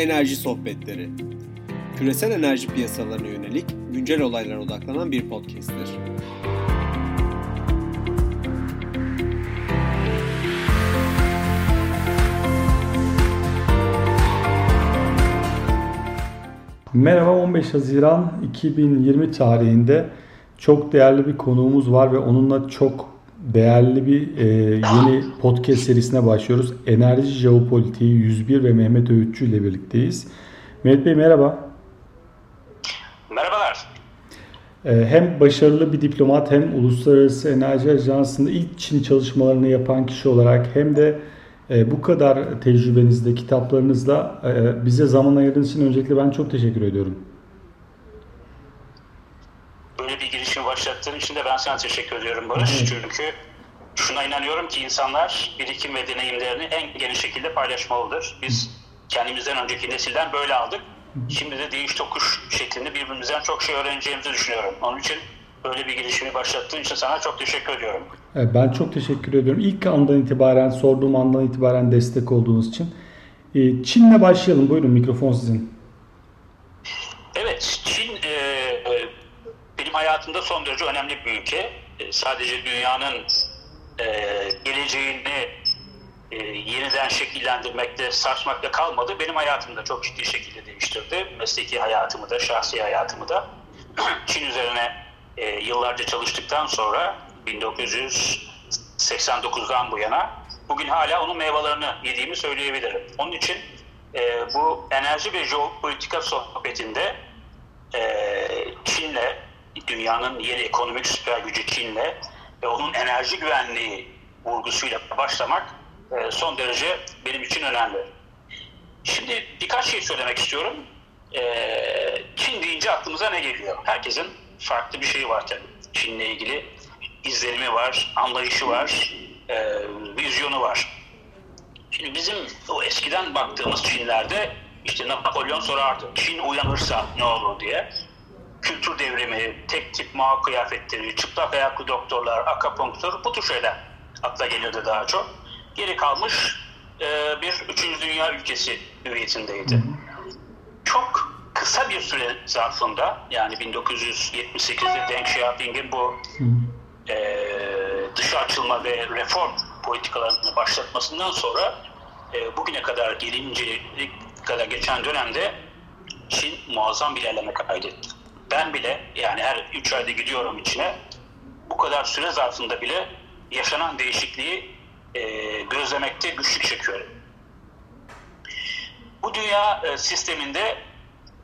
Enerji Sohbetleri. Küresel enerji piyasalarına yönelik güncel olaylara odaklanan bir podcast'tir. Merhaba 15 Haziran 2020 tarihinde çok değerli bir konuğumuz var ve onunla çok değerli bir e, yeni podcast serisine başlıyoruz. Enerji Jeopolitiği 101 ve Mehmet Öğütçü ile birlikteyiz. Mehmet Bey merhaba. Merhabalar. E, hem başarılı bir diplomat hem Uluslararası Enerji Ajansı'nda ilk Çin çalışmalarını yapan kişi olarak hem de e, bu kadar tecrübenizde, kitaplarınızla e, bize zaman ayırdığınız için öncelikle ben çok teşekkür ediyorum. Böyle bir girişimi başlattığın için de ben sana teşekkür ediyorum Barış. Çünkü şuna inanıyorum ki insanlar birikim ve deneyimlerini en geniş şekilde paylaşmalıdır. Biz kendimizden önceki nesilden böyle aldık. Şimdi de değiş tokuş şeklinde birbirimizden çok şey öğreneceğimizi düşünüyorum. Onun için böyle bir girişimi başlattığın için sana çok teşekkür ediyorum. Ben çok teşekkür ediyorum. İlk andan itibaren, sorduğum andan itibaren destek olduğunuz için. Ee, Çin'le başlayalım. Buyurun mikrofon sizin. Evet, Çin benim hayatımda son derece önemli bir ülke. E, sadece dünyanın e, geleceğini e, yeniden şekillendirmekte, sarsmakta kalmadı. Benim hayatımı da çok ciddi şekilde değiştirdi. Mesleki hayatımı da, şahsi hayatımı da. Çin üzerine e, yıllarca çalıştıktan sonra 1989'dan bu yana bugün hala onun meyvelerini yediğimi söyleyebilirim. Onun için e, bu enerji ve jeopolitika sohbetinde e, Çin'le, dünyanın yeni ekonomik süper gücü Çin'le ve onun enerji güvenliği vurgusuyla başlamak e, son derece benim için önemli. Şimdi birkaç şey söylemek istiyorum. E, Çin deyince aklımıza ne geliyor? Herkesin farklı bir şeyi var tabii. Çin'le ilgili izlenimi var, anlayışı var, e, vizyonu var. Şimdi bizim o eskiden baktığımız Çinlerde işte Napolyon sorardı. Çin uyanırsa ne olur diye. Kültür devrimi, tek tip mağ kıyafetleri, çıplak ayaklı doktorlar, akapunktur bu tür şeyler akla gelirdi daha çok. Geri kalmış e, bir üçüncü dünya ülkesi hüviyetindeydi. Çok kısa bir süre zarfında yani 1978'de Deng Xiaoping'in bu e, dışa açılma ve reform politikalarını başlatmasından sonra e, bugüne kadar gelince kadar geçen dönemde Çin muazzam bir ilerleme kaydetti. Ben bile yani her üç ayda gidiyorum içine bu kadar süre zarfında bile yaşanan değişikliği e, gözlemekte güçlük çekiyorum. Bu dünya e, sisteminde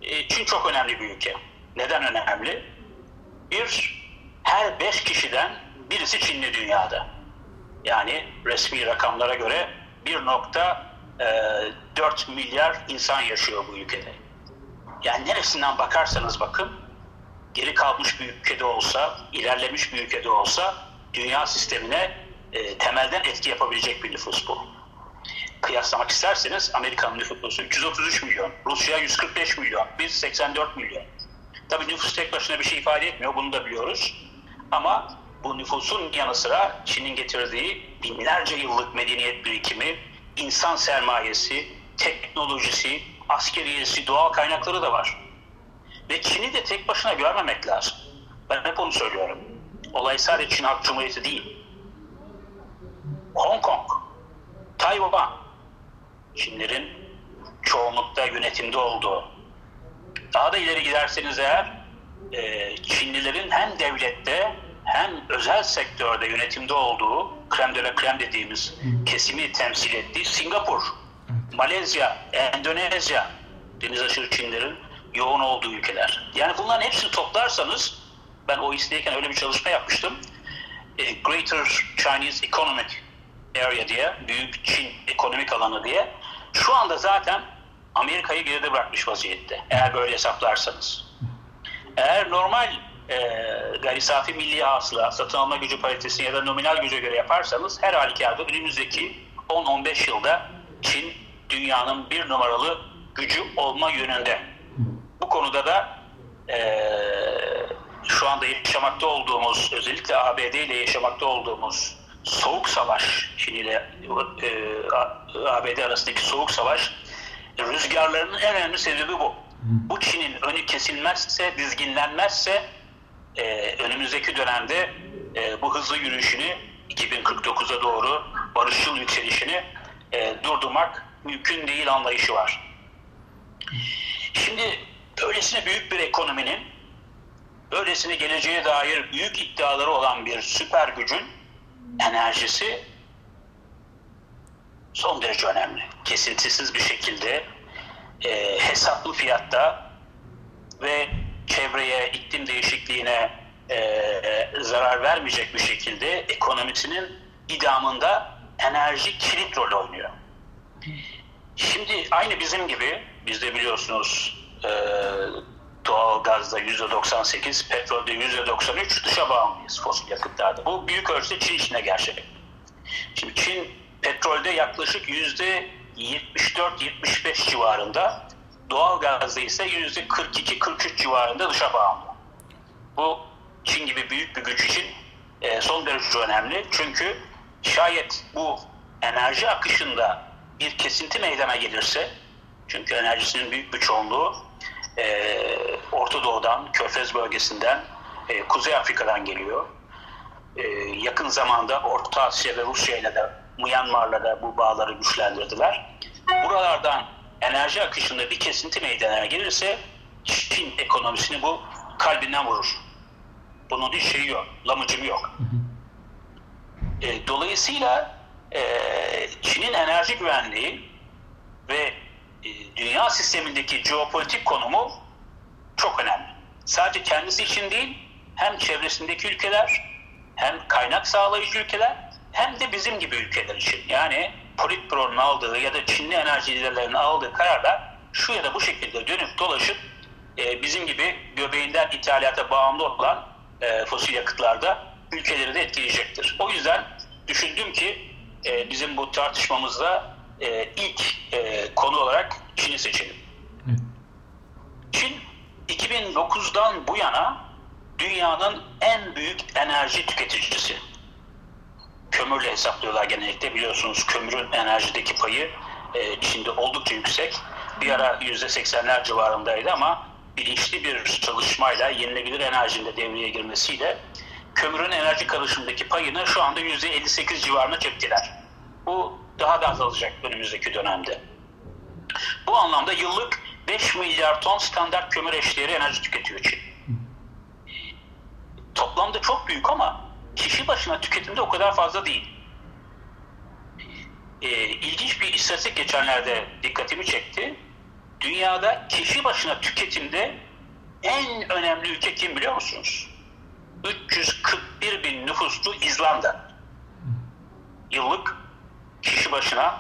e, Çin çok önemli bir ülke. Neden önemli? Bir, her beş kişiden birisi Çinli dünyada. Yani resmi rakamlara göre 1.4 milyar insan yaşıyor bu ülkede. Yani neresinden bakarsanız bakın, geri kalmış bir ülkede olsa, ilerlemiş bir ülkede olsa dünya sistemine e, temelden etki yapabilecek bir nüfus bu. Kıyaslamak isterseniz Amerika'nın nüfusu 333 milyon, Rusya 145 milyon, biz 84 milyon. Tabii nüfus tek başına bir şey ifade etmiyor, bunu da biliyoruz. Ama bu nüfusun yanı sıra Çin'in getirdiği binlerce yıllık medeniyet birikimi, insan sermayesi, teknolojisi, askeriyesi, doğal kaynakları da var. Ve Çin'i de tek başına görmemek lazım. Ben hep onu söylüyorum. Olay sadece Çin Halk Cumhuriyeti değil. Hong Kong, Tayvan, Çinlerin çoğunlukta yönetimde olduğu. Daha da ileri giderseniz eğer Çinlilerin hem devlette hem özel sektörde yönetimde olduğu krem de la krem dediğimiz kesimi temsil ettiği Singapur, Malezya, Endonezya, deniz aşırı Çinlerin yoğun olduğu ülkeler. Yani bunların hepsini toplarsanız ben OECD'deyken öyle bir çalışma yapmıştım. Greater Chinese Economic Area diye, Büyük Çin ekonomik alanı diye. Şu anda zaten Amerika'yı geride bırakmış vaziyette. Eğer böyle hesaplarsanız. Eğer normal e, gayri safi milli hasıla, satın alma gücü paritesine ya da nominal güce göre yaparsanız her halükarda önümüzdeki 10-15 yılda Çin dünyanın bir numaralı gücü olma yönünde. Konuda da e, şu anda yaşamakta olduğumuz, özellikle ABD ile yaşamakta olduğumuz soğuk savaş, Çin ile e, ABD arasındaki soğuk savaş rüzgarlarının en önemli sebebi bu. Bu Çin'in önü kesilmezse, dizginlenmezse e, önümüzdeki dönemde e, bu hızlı yürüyüşünü 2049'a doğru barışçıl yükselişini e, durdurmak mümkün değil anlayışı var. Şimdi böylesine büyük bir ekonominin böylesine geleceğe dair büyük iddiaları olan bir süper gücün enerjisi son derece önemli. Kesintisiz bir şekilde e, hesaplı fiyatta ve çevreye, iklim değişikliğine e, zarar vermeyecek bir şekilde ekonomisinin idamında enerji kilit rol oynuyor. Şimdi aynı bizim gibi, biz de biliyorsunuz e, doğal gazda %98, petrolde %93 dışa bağımlıyız fosil yakıtlarda. Bu büyük ölçüde Çin içinde gerçek. Şimdi Çin petrolde yaklaşık %74-75 civarında, doğal gazda ise %42-43 civarında dışa bağımlı. Bu Çin gibi büyük bir güç için e, son derece önemli. Çünkü şayet bu enerji akışında bir kesinti meydana gelirse, çünkü enerjisinin büyük bir çoğunluğu e, Orta Doğu'dan, Körfez bölgesinden, e, Kuzey Afrika'dan geliyor. E, yakın zamanda Orta Asya ve Rusya ile de Myanmar'la da bu bağları güçlendirdiler. Buralardan enerji akışında bir kesinti meydana gelirse Çin ekonomisini bu kalbinden vurur. Bunun hiç şeyi yok, lamıcımı yok. E, dolayısıyla e, Çin'in enerji güvenliği ve dünya sistemindeki jeopolitik konumu çok önemli. Sadece kendisi için değil, hem çevresindeki ülkeler, hem kaynak sağlayıcı ülkeler, hem de bizim gibi ülkeler için. Yani Politburo'nun aldığı ya da Çinli enerji liderlerinin aldığı kararlar şu ya da bu şekilde dönüp dolaşıp e, bizim gibi göbeğinden ithalata bağımlı olan e, fosil yakıtlarda ülkeleri de etkileyecektir. O yüzden düşündüm ki e, bizim bu tartışmamızda e, ilk e, konu olarak Çin'i seçelim. Çin 2009'dan bu yana dünyanın en büyük enerji tüketicisi. Kömürle hesaplıyorlar genellikle. Biliyorsunuz kömürün enerjideki payı e, Çin'de oldukça yüksek. Bir ara %80'ler civarındaydı ama bilinçli bir çalışmayla yenilebilir enerjinin de devreye girmesiyle kömürün enerji karışımındaki payını şu anda %58 civarına çektiler. Bu daha da azalacak önümüzdeki dönemde. Bu anlamda yıllık 5 milyar ton standart kömür eşdeğeri enerji tüketiyor Çin. Toplamda çok büyük ama kişi başına tüketimde o kadar fazla değil. Ee, ilginç bir istatistik geçenlerde dikkatimi çekti. Dünyada kişi başına tüketimde en önemli ülke kim biliyor musunuz? 341 bin nüfuslu İzlanda. Yıllık kişi başına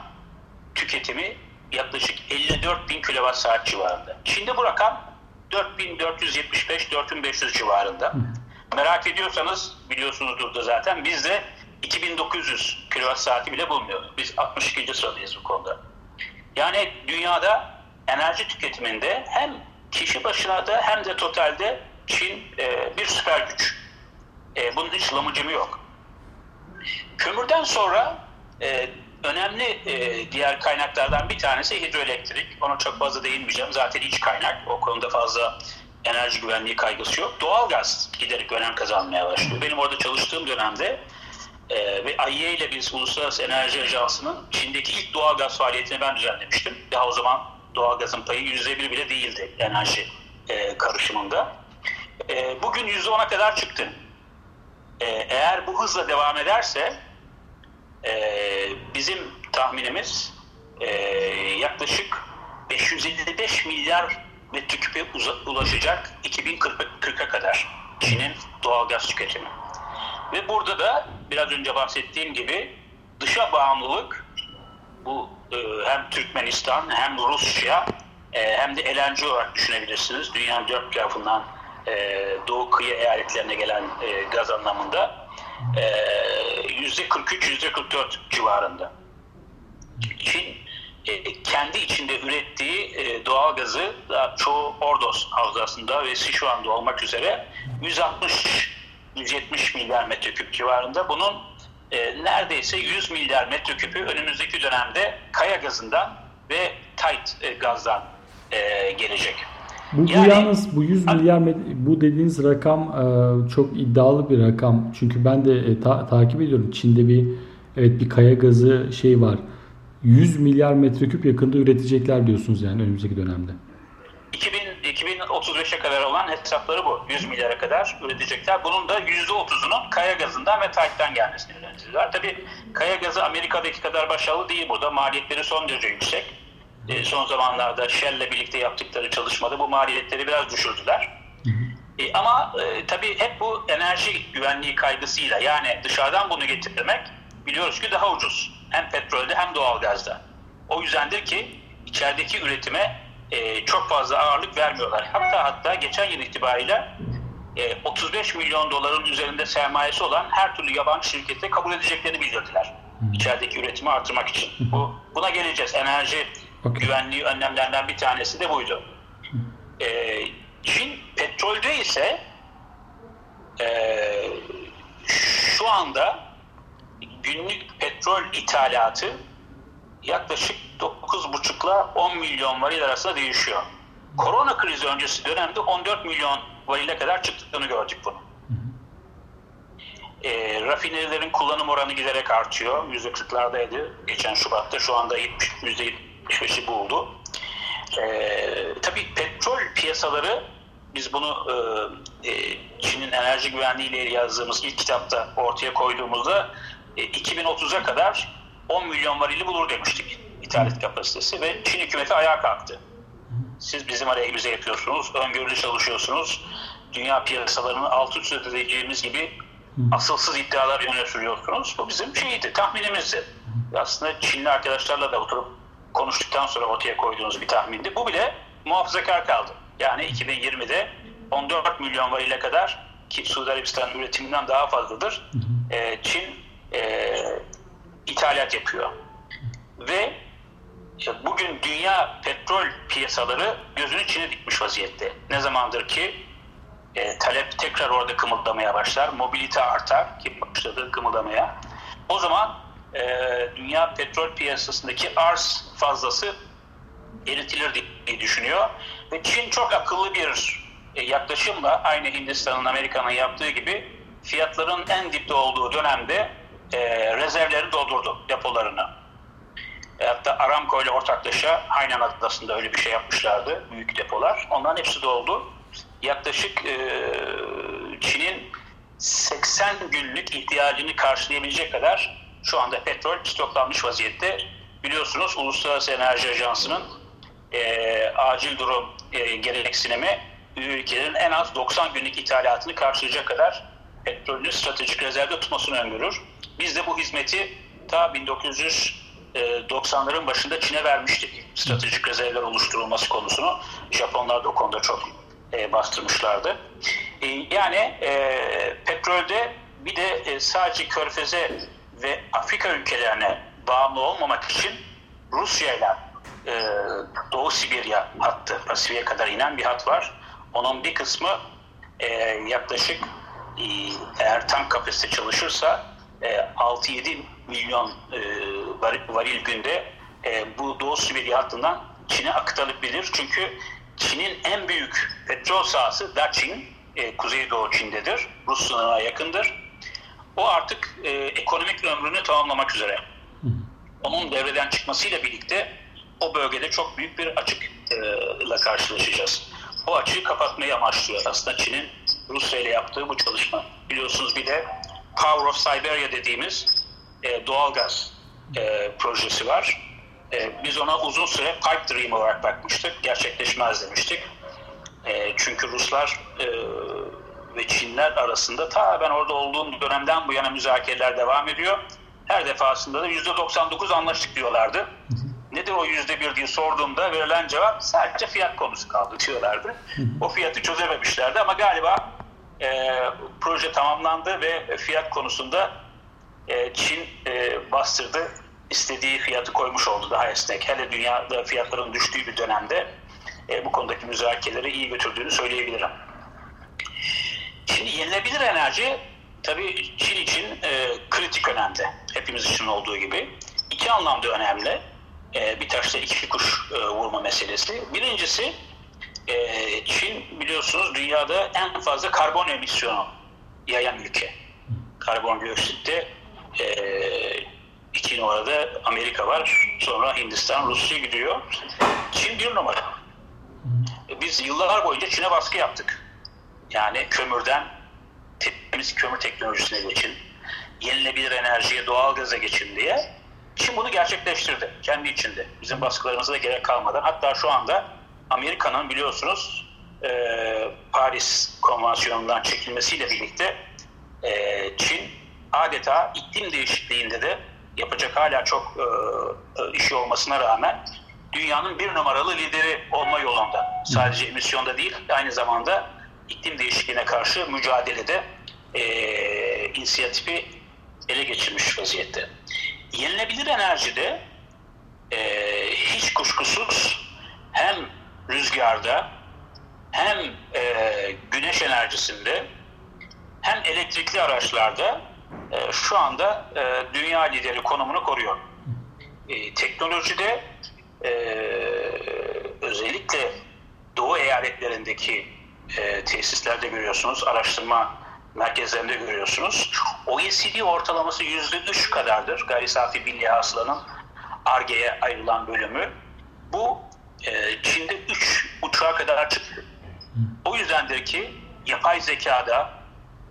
tüketimi yaklaşık 54 bin kilowatt saat civarında. Çin'de bu rakam 4475-4500 civarında. Merak ediyorsanız biliyorsunuzdur da zaten bizde 2900 kilowatt saati bile bulmuyor. Biz 62. sıradayız bu konuda. Yani dünyada enerji tüketiminde hem kişi başına da hem de totalde Çin e, bir süper güç. E, bunun hiç lamıcımı yok. Kömürden sonra e, önemli e, diğer kaynaklardan bir tanesi hidroelektrik. Ona çok fazla değinmeyeceğim. Zaten iç kaynak. O konuda fazla enerji güvenliği kaygısı yok. Doğalgaz giderek önem kazanmaya başlıyor. Benim orada çalıştığım dönemde e, ve AİE ile biz Uluslararası Enerji Ajansı'nın Çin'deki ilk doğalgaz faaliyetini ben düzenlemiştim. Daha o zaman doğalgazın payı yüzde bir bile değildi enerji e, karışımında. E, bugün yüzde ona kadar çıktı. E, eğer bu hızla devam ederse e, bizim tahminimiz e, yaklaşık 555 milyar metreküpe ulaşacak 2040'a kadar Çin'in doğalgaz tüketimi. Ve burada da biraz önce bahsettiğim gibi dışa bağımlılık bu e, hem Türkmenistan hem Rusya e, hem de LNG olarak düşünebilirsiniz. Dünyanın dört tarafından e, doğu kıyı eyaletlerine gelen e, gaz anlamında yüzde 43 yüzde 44 civarında. Çin e, kendi içinde ürettiği e, doğal gazı çoğu Ordos havzasında ve Sichuan'da olmak üzere 160-170 milyar metreküp civarında. Bunun e, neredeyse 100 milyar metreküpü önümüzdeki dönemde kaya gazından ve tight e, gazdan e, gelecek. Bu, Yani- bu yalnız bu 100 milyar bu dediğiniz rakam e, çok iddialı bir rakam. Çünkü ben de e, ta- takip ediyorum. Çin'de bir evet bir kaya gazı şey var. 100 milyar metreküp yakında üretecekler diyorsunuz yani önümüzdeki dönemde. 2000, 2035'e kadar olan hesapları bu. 100 milyara kadar üretecekler. Bunun da %30'unun kaya gazından ve tight'tan gelmesini öğretiyorlar. Tabii kaya gazı Amerika'daki kadar başarılı değil burada. Maliyetleri son derece yüksek. E, son zamanlarda Shell'le birlikte yaptıkları çalışmada bu maliyetleri biraz düşürdüler. E, ama e, tabii hep bu enerji güvenliği kaygısıyla yani dışarıdan bunu getirmek biliyoruz ki daha ucuz. Hem petrolde hem doğalgazda. O yüzdendir ki içerideki üretime e, çok fazla ağırlık vermiyorlar. Hatta hatta geçen yıl itibariyle e, 35 milyon doların üzerinde sermayesi olan her türlü yabancı şirkete kabul edeceklerini bildirdiler. İçerideki üretimi artırmak için. Bu Buna geleceğiz. Enerji Okey. güvenliği önlemlerinden bir tanesi de buydu. E, Çin petrolde ise e, şu anda günlük petrol ithalatı yaklaşık 9,5 ile 10 milyon varil arasında değişiyor. Korona krizi öncesi dönemde 14 milyon varile kadar çıktığını gördük bunu. E, rafinerilerin kullanım oranı giderek artıyor. %40'lardaydı geçen Şubat'ta. Şu anda 70, %75'i buldu. E, tabii petrol piyasaları biz bunu e, e, Çin'in enerji güvenliği ile yazdığımız ilk kitapta ortaya koyduğumuzda e, 2030'a kadar 10 milyon varili bulur demiştik ithalat kapasitesi ve Çin hükümeti ayağa kalktı. Siz bizim aleyhimize yapıyorsunuz, öngörülü çalışıyorsunuz. Dünya piyasalarını alt üst edeceğimiz gibi asılsız iddialar öne sürüyorsunuz. Bu bizim şeydi, tahminimizdi. Aslında Çinli arkadaşlarla da oturup konuştuktan sonra ortaya koyduğunuz bir tahmindi. Bu bile muhafazakar kaldı. Yani 2020'de 14 milyon varile kadar ki Suudi Arabistan üretiminden daha fazladır. E, Çin e, ithalat yapıyor. Ve e, bugün dünya petrol piyasaları gözünü Çin'e dikmiş vaziyette. Ne zamandır ki e, talep tekrar orada kımıldamaya başlar, mobilite artar ki başladı kımıldamaya. O zaman e, dünya petrol piyasasındaki arz fazlası eritilir diye düşünüyor. Ve Çin çok akıllı bir e, yaklaşımla aynı Hindistan'ın, Amerika'nın yaptığı gibi fiyatların en dipte olduğu dönemde e, rezervleri doldurdu depolarını. E, hatta Aramco ile ortaklaşa Hainan Adası'nda öyle bir şey yapmışlardı. Büyük depolar. Onların hepsi doldu. Yaklaşık e, Çin'in 80 günlük ihtiyacını karşılayabilecek kadar şu anda petrol stoklanmış vaziyette. Biliyorsunuz Uluslararası Enerji Ajansı'nın e, acil durum e, gereksinimi ülkelerin en az 90 günlük ithalatını karşılayacak kadar petrolünü stratejik rezervde tutmasını öngörür. Biz de bu hizmeti ta 1990'ların başında Çin'e vermiştik. Stratejik rezervler oluşturulması konusunu. Japonlar da o konuda çok e, bastırmışlardı. E, yani e, petrolde bir de e, sadece Körfez'e ve Afrika ülkelerine bağımlı olmamak için Rusya ile e, Doğu Sibirya hattı, Pasifik'e kadar inen bir hat var. Onun bir kısmı e, yaklaşık e, eğer tam kapasite çalışırsa e, 6-7 milyon e, varil, günde e, bu Doğu Sibirya hattından Çin'e aktarılabilir. Çünkü Çin'in en büyük petrol sahası Dachin, e, Kuzeydoğu Çin'dedir. Rus sınırına yakındır. O artık e, ekonomik ömrünü tamamlamak üzere. Onun devreden çıkmasıyla birlikte o bölgede çok büyük bir açıkla karşılaşacağız. Bu açığı kapatmayı amaçlıyor aslında Çin'in Rusya ile yaptığı bu çalışma. Biliyorsunuz bir de Power of Siberia dediğimiz e, doğalgaz e, projesi var. E, biz ona uzun süre pipe dream olarak bakmıştık. Gerçekleşmez demiştik. E, çünkü Ruslar e, ve Çinler arasında ta ben orada olduğum dönemden bu yana müzakereler devam ediyor. Her defasında da %99 anlaştık diyorlardı. Nedir o %1 diye sorduğumda verilen cevap sadece fiyat konusu kaldı diyorlardı. O fiyatı çözememişlerdi ama galiba e, proje tamamlandı ve fiyat konusunda e, Çin e, bastırdı. istediği fiyatı koymuş oldu daha esnek. Hele dünyada fiyatların düştüğü bir dönemde e, bu konudaki müzakereleri iyi götürdüğünü söyleyebilirim. Şimdi yenilebilir enerji tabii Çin için e, kritik önemli. Hepimiz için olduğu gibi. İki anlamda önemli. e, bir taşla iki kuş e, vurma meselesi. Birincisi e, Çin biliyorsunuz dünyada en fazla karbon emisyonu yayan ülke. Karbondioksitte e, iki numarada Amerika var. Sonra Hindistan, Rusya gidiyor. Çin bir numara. Biz yıllar boyunca Çin'e baskı yaptık. Yani kömürden temiz kömür teknolojisine geçin, yenilebilir enerjiye, doğalgaza geçin diye. Çin bunu gerçekleştirdi kendi içinde. Bizim baskılarımıza da gerek kalmadan. Hatta şu anda Amerika'nın biliyorsunuz e, Paris Konvansiyonu'ndan çekilmesiyle birlikte e, Çin adeta iklim değişikliğinde de yapacak hala çok e, e, işi olmasına rağmen dünyanın bir numaralı lideri olma yolunda. Sadece emisyonda değil, aynı zamanda iklim değişikliğine karşı mücadelede e, inisiyatifi ele geçirmiş vaziyette. Yenilebilir enerjide e, hiç kuşkusuz hem rüzgarda hem e, güneş enerjisinde hem elektrikli araçlarda e, şu anda e, dünya lideri konumunu koruyor. E, teknolojide e, özellikle Doğu eyaletlerindeki e, tesislerde görüyorsunuz, araştırma merkezlerinde görüyorsunuz. OECD ortalaması yüzde üç kadardır. Gayri safi milli hasılanın ARGE'ye ayrılan bölümü. Bu e, Çin'de üç uçağa kadar çıktı. O yüzdendir ki yapay zekada,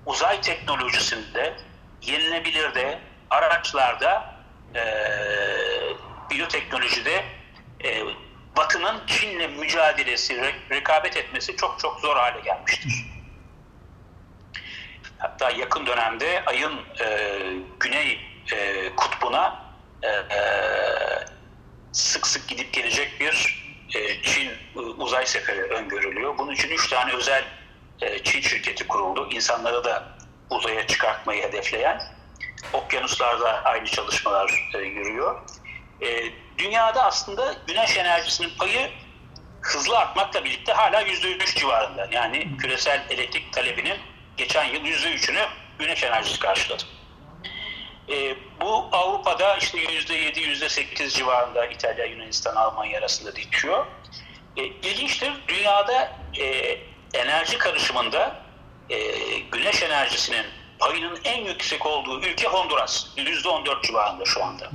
uzay teknolojisinde, yenilebilirde, araçlarda, e, biyoteknolojide e, Batı'nın Çin'le mücadelesi, re- rekabet etmesi çok çok zor hale gelmiştir. Hatta yakın dönemde ayın e, güney e, kutbuna e, e, sık sık gidip gelecek bir e, Çin e, uzay seferi öngörülüyor. Bunun için üç tane özel e, Çin şirketi kuruldu. İnsanları da uzaya çıkartmayı hedefleyen. Okyanuslarda aynı çalışmalar e, yürüyor. E, dünyada aslında güneş enerjisinin payı hızlı artmakla birlikte hala %3 civarında. Yani küresel elektrik talebinin geçen yıl %3'ünü güneş enerjisi karşıladı. E, bu Avrupa'da işte %7, %8 civarında İtalya, Yunanistan, Almanya arasında değişiyor. E, ilginçtir, dünyada e, enerji karışımında e, güneş enerjisinin payının en yüksek olduğu ülke Honduras. %14 civarında şu anda.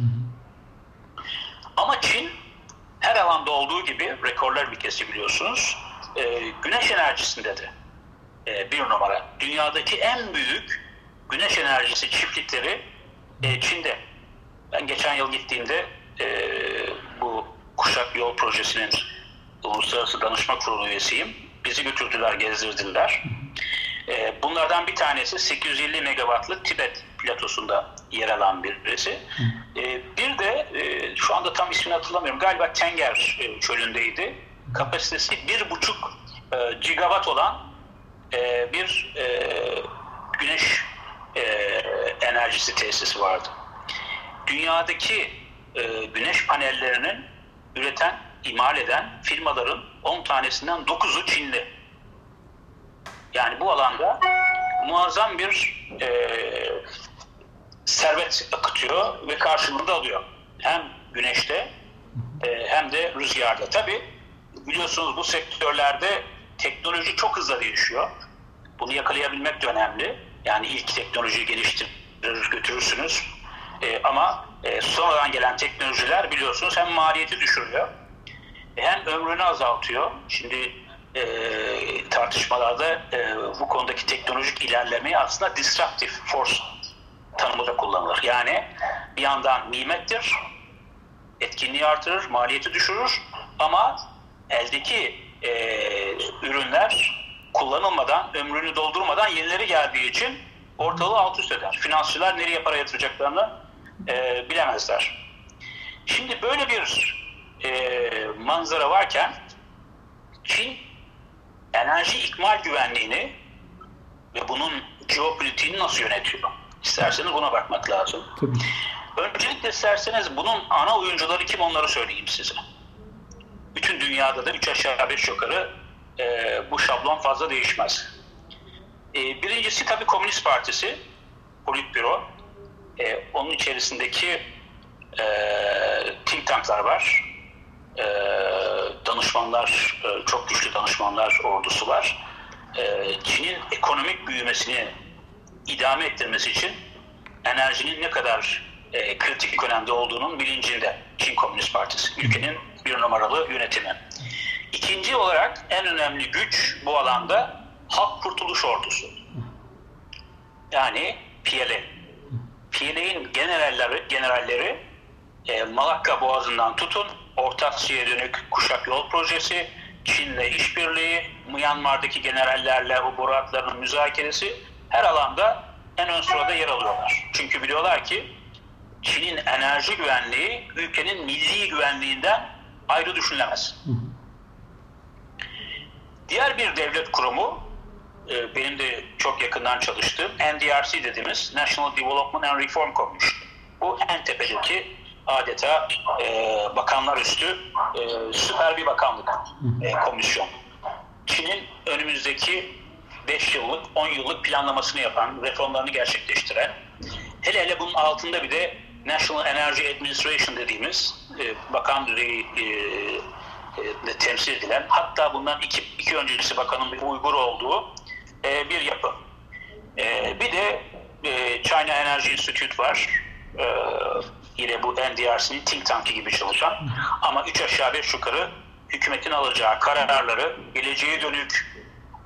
Ama Çin her alanda olduğu gibi rekorlar ülkesi biliyorsunuz. E, güneş enerjisinde de e, bir numara. Dünyadaki en büyük güneş enerjisi çiftlikleri e, Çin'de. Ben geçen yıl gittiğimde e, bu Kuşak Yol Projesi'nin Uluslararası Danışma Kurulu üyesiyim. Bizi götürdüler, gezdirdiler. E, bunlardan bir tanesi 850 megawattlık Tibet platosunda yer alan birisi. E, bir de e, şu anda tam ismini hatırlamıyorum. Galiba Tenger e, çölündeydi. Kapasitesi 1,5 e, gigawatt olan e, bir e, güneş e, enerjisi tesisi vardı. Dünyadaki e, güneş panellerinin üreten, imal eden firmaların 10 tanesinden 9'u Çinli. Yani bu alanda muazzam bir e, servet akıtıyor ve karşılığında alıyor. Hem güneşte e, hem de rüzgarda. Tabi biliyorsunuz bu sektörlerde teknoloji çok hızlı değişiyor. Bunu yakalayabilmek de önemli. Yani ilk teknolojiyi geliştirir, götürürsünüz. E, ama e, sonradan gelen teknolojiler biliyorsunuz hem maliyeti düşürüyor hem ömrünü azaltıyor. Şimdi e, tartışmalarda e, bu konudaki teknolojik ilerlemeyi aslında disruptive force tanımında kullanılır. Yani bir yandan nimettir, etkinliği artırır, maliyeti düşürür ama eldeki e, ürünler kullanılmadan, ömrünü doldurmadan yenileri geldiği için ortalığı alt üst eder. Finansçılar nereye para yatıracaklarını e, bilemezler. Şimdi böyle bir e, manzara varken Çin enerji ikmal güvenliğini ve bunun jeopolitiğini nasıl yönetiyor? İsterseniz buna bakmak lazım. Tabii. Öncelikle isterseniz bunun ana oyuncuları kim onları söyleyeyim size. Bütün dünyada da üç aşağı beş yukarı e, bu şablon fazla değişmez. E, birincisi tabii Komünist Partisi, Politbüro. E, onun içerisindeki e, think tanklar var. E, danışmanlar, e, çok güçlü danışmanlar ordusu var. E, Çin'in ekonomik büyümesini idame ettirmesi için enerjinin ne kadar e, kritik önemde olduğunun bilincinde Çin Komünist Partisi, ülkenin bir numaralı yönetimi. İkinci olarak en önemli güç bu alanda Halk Kurtuluş Ordusu. Yani PLA. PLA'nin generalleri, generalleri e, Malakka Boğazı'ndan tutun, Orta Asya'ya dönük kuşak yol projesi, Çin'le işbirliği, Myanmar'daki generallerle o boru müzakeresi her alanda en ön sırada yer alıyorlar. Çünkü biliyorlar ki Çin'in enerji güvenliği ülkenin milli güvenliğinden ayrı düşünülemez. Diğer bir devlet kurumu e, benim de çok yakından çalıştığım NDRC dediğimiz National Development and Reform Commission. Bu en tepedeki adeta e, bakanlar üstü e, süper bir bakanlık e, komisyon. Çin'in önümüzdeki 5 yıllık, 10 yıllık planlamasını yapan, reformlarını gerçekleştiren, hele hele bunun altında bir de National Energy Administration dediğimiz e, bakanlığı e, e, temsil edilen, hatta bundan iki, iki öncesi bakanın bir Uygur olduğu e, bir yapı. E, bir de e, China Energy Institute var. E, yine bu NDRC'nin think tank'i gibi çalışan. Ama üç aşağı beş yukarı hükümetin alacağı kararları, geleceğe dönük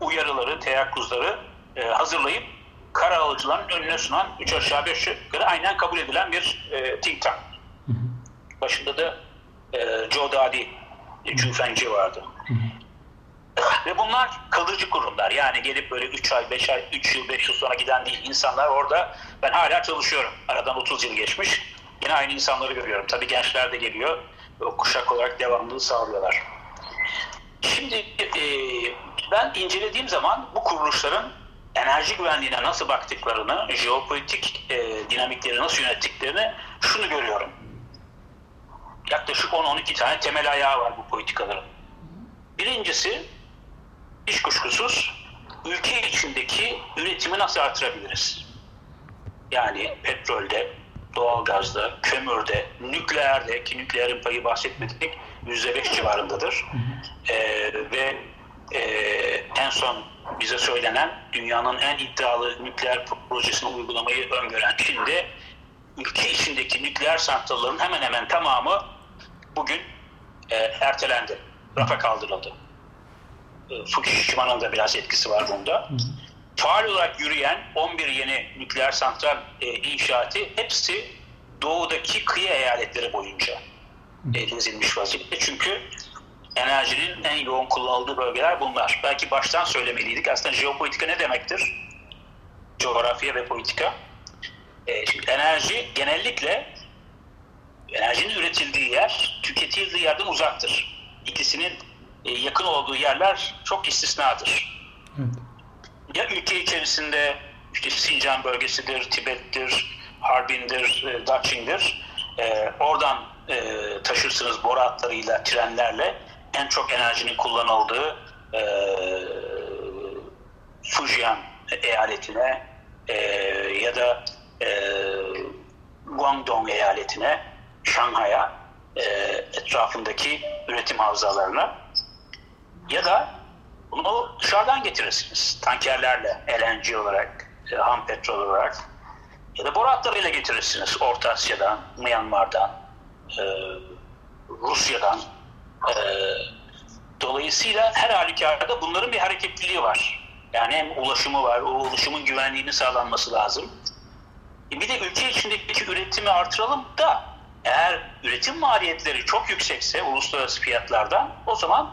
uyarıları, teyakkuzları e, hazırlayıp karar alıcıların önüne sunan üç aşağı beş yukarı aynen kabul edilen bir e, think tank. Başında da e, Joe Dadi, Fengzi vardı. Ve bunlar kalıcı kurumlar. Yani gelip böyle 3 ay, 5 ay, 3 yıl, 5 yıl sonra giden değil. İnsanlar orada ben hala çalışıyorum. Aradan 30 yıl geçmiş. Yine aynı insanları görüyorum. Tabii gençler de geliyor. O kuşak olarak devamlılığı sağlıyorlar. Şimdi e, ben incelediğim zaman bu kuruluşların enerji güvenliğine nasıl baktıklarını, jeopolitik e, dinamikleri nasıl yönettiklerini şunu görüyorum. Yaklaşık 10-12 tane temel ayağı var bu politikaların. Birincisi hiç kuşkusuz ülke içindeki üretimi nasıl artırabiliriz? Yani petrolde, doğalgazda, kömürde, nükleerde ki nükleerin payı bahsetmedik %5 civarındadır. Ee, ve e, en son bize söylenen dünyanın en iddialı nükleer projesini uygulamayı öngören Çin'de ülke içindeki nükleer santrallerin hemen hemen tamamı bugün e, ertelendi, rafa kaldırıldı. Fukushima'nın da biraz etkisi var bunda. Faal olarak yürüyen 11 yeni nükleer santral e, inşaatı hepsi doğudaki kıyı eyaletleri boyunca e, dizilmiş vaziyette. Çünkü enerjinin en yoğun kullanıldığı bölgeler bunlar. Belki baştan söylemeliydik. Aslında jeopolitika ne demektir? Coğrafya ve politika. E, şimdi enerji genellikle enerjinin üretildiği yer, tüketildiği yerden uzaktır. İkisinin e, yakın olduğu yerler çok istisnadır. Evet. Ya ülke içerisinde işte Sincan bölgesidir, Tibet'tir, Harbin'dir, e, Daching'dir. E, oradan e, taşırsınız boru hatlarıyla, trenlerle en çok enerjinin kullanıldığı e, Fujian eyaletine e, ya da e, Guangdong eyaletine, Şanghay'a, e, etrafındaki üretim havzalarına ya da bunu dışarıdan getirirsiniz. Tankerlerle, LNG olarak, e, ham petrol olarak ya da boru hatlarıyla getirirsiniz. Orta Asya'dan, Myanmar'dan, e, Rusya'dan. E, dolayısıyla her halükarda bunların bir hareketliliği var. Yani hem ulaşımı var, o ulaşımın güvenliğini sağlanması lazım. E bir de ülke içindeki üretimi artıralım da eğer üretim maliyetleri çok yüksekse uluslararası fiyatlardan o zaman